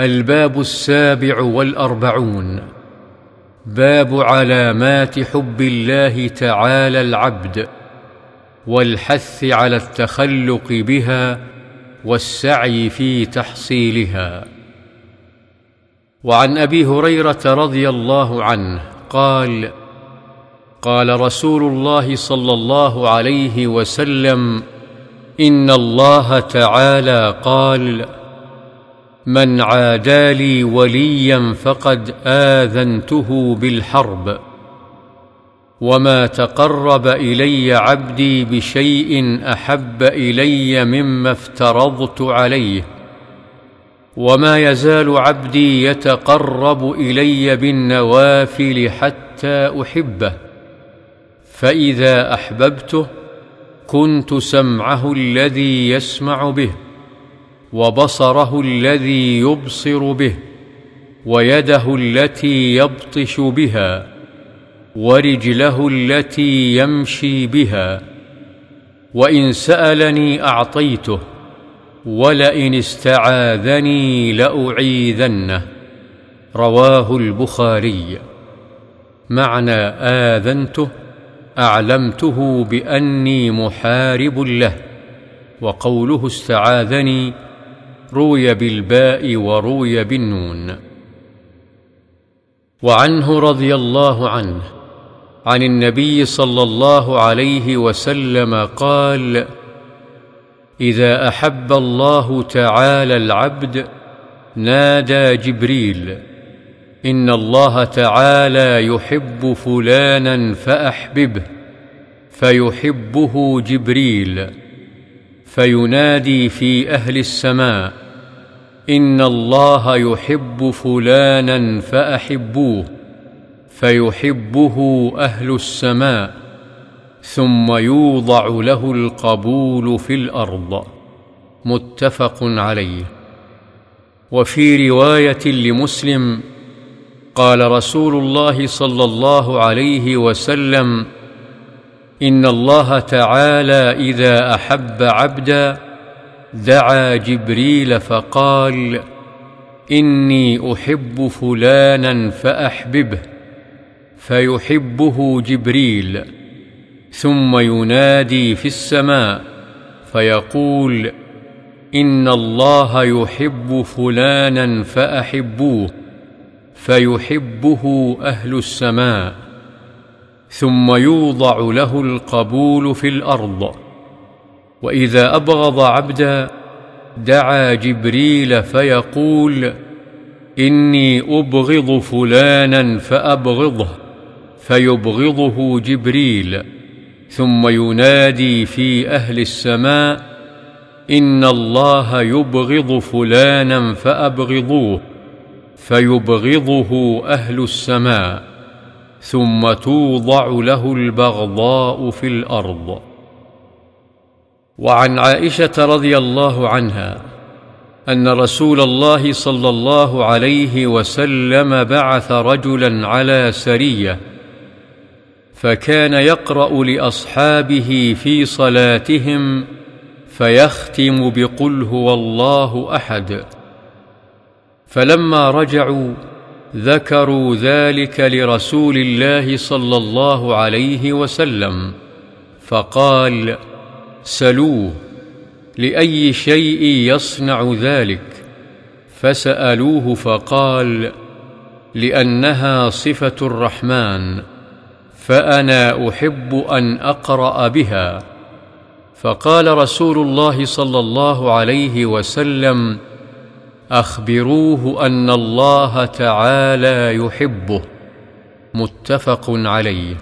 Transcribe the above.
الباب السابع والأربعون. باب علامات حب الله تعالى العبد والحث على التخلق بها والسعي في تحصيلها. وعن أبي هريرة رضي الله عنه قال قال رسول الله صلى الله عليه وسلم إن الله تعالى قال من عادى لي وليا فقد آذنته بالحرب. وما تقرب إلي عبدي بشيء أحب إلي مما افترضت عليه. وما يزال عبدي يتقرب إلي بالنوافل حتى أحبه. فإذا أحببته كنت سمعه الذي يسمع به. وبصره الذي يبصر به ويده التي يبطش بها ورجله التي يمشي بها وإن سألني أعطيته ولئن استعاذني لأعيذنه رواه البخاري. معنى آذنته أعلمته بأني محارب له وقوله استعاذني روي بالباء وروي بالنون. وعنه رضي الله عنه عن النبي صلى الله عليه وسلم قال إذا أحب الله تعالى العبد نادى جبريل إن الله تعالى يحب فلانا فأحببه فيحبه جبريل فينادي في أهل السماء إن الله يحب فلانا فأحبوه فيحبه أهل السماء ثم يوضع له القبول في الأرض. متفق عليه. وفي رواية لمسلم قال رسول الله صلى الله عليه وسلم إن الله تعالى إذا أحب عبدا دعا جبريل فقال إني أحب فلانا فأحببه فيحبه جبريل ثم ينادي في السماء فيقول إن الله يحب فلانا فأحبوه فيحبه أهل السماء ثم يوضع له القبول في الأرض. وإذا أبغض عبدا دعا جبريل فيقول إني أبغض فلانا فأبغضه فيبغضه جبريل ثم ينادي في أهل السماء إن الله يبغض فلانا فأبغضوه فيبغضه أهل السماء ثم توضع له البغضاء في الأرض. وعن عائشة رضي الله عنها أن رسول الله صلى الله عليه وسلم بعث رجلا على سرية فكان يقرأ لأصحابه في صلاتهم فيختم بقل هو الله أحد. فلما رجعوا ذكروا ذلك لرسول الله صلى الله عليه وسلم فقال سلوه لأي شيء يصنع ذلك فسألوه فقال لأنها صفة الرحمن فأنا أحب أن أقرأ بها. فقال رسول الله صلى الله عليه وسلم أخبروه أن الله تعالى يحبه. متفق عليه.